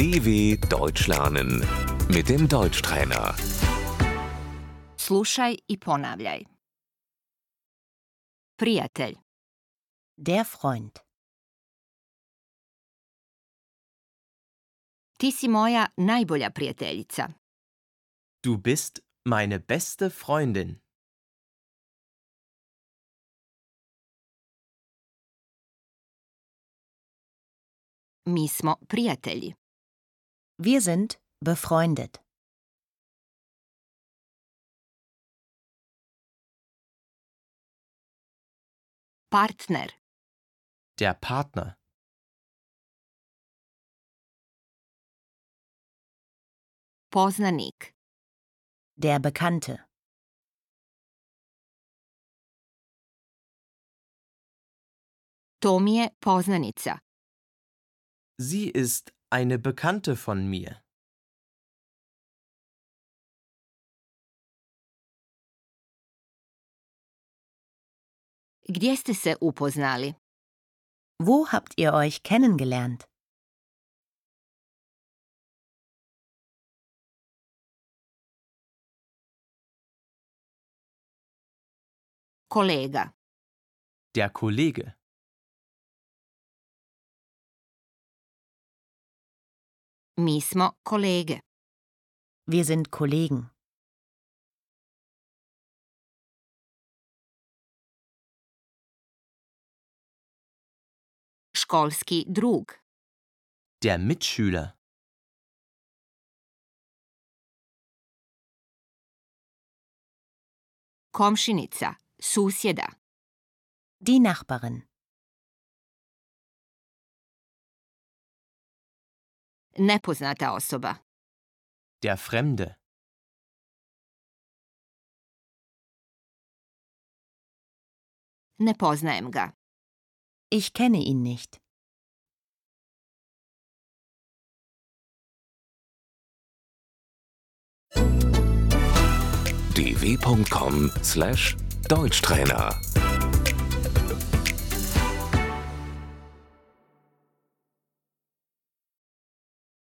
DW Deutsch lernen mit dem Deutschtrainer. Slušaj i ponavljaj. Prijatelj, Der Freund. ti si moja najbolja prijateljica. Du bist meine beste Freundin. Mi smo prijatelji. Wir sind befreundet. Partner, Der Partner. poznanik, Der Bekannte. to mi je poznanica. Sie ist eine Bekannte von mir. Gdje ste se upoznali? Wo habt ihr euch kennengelernt? Kolega, Der Kollege. Mi smo kolege. Wir sind Kollegen. Školski drug, Der Mitschüler. komšinica, susjeda, Die Nachbarin. Nepoznata osoba, Der Fremde. ne poznajem ga. Ich kenne ihn nicht. dw.com/deutschtrainer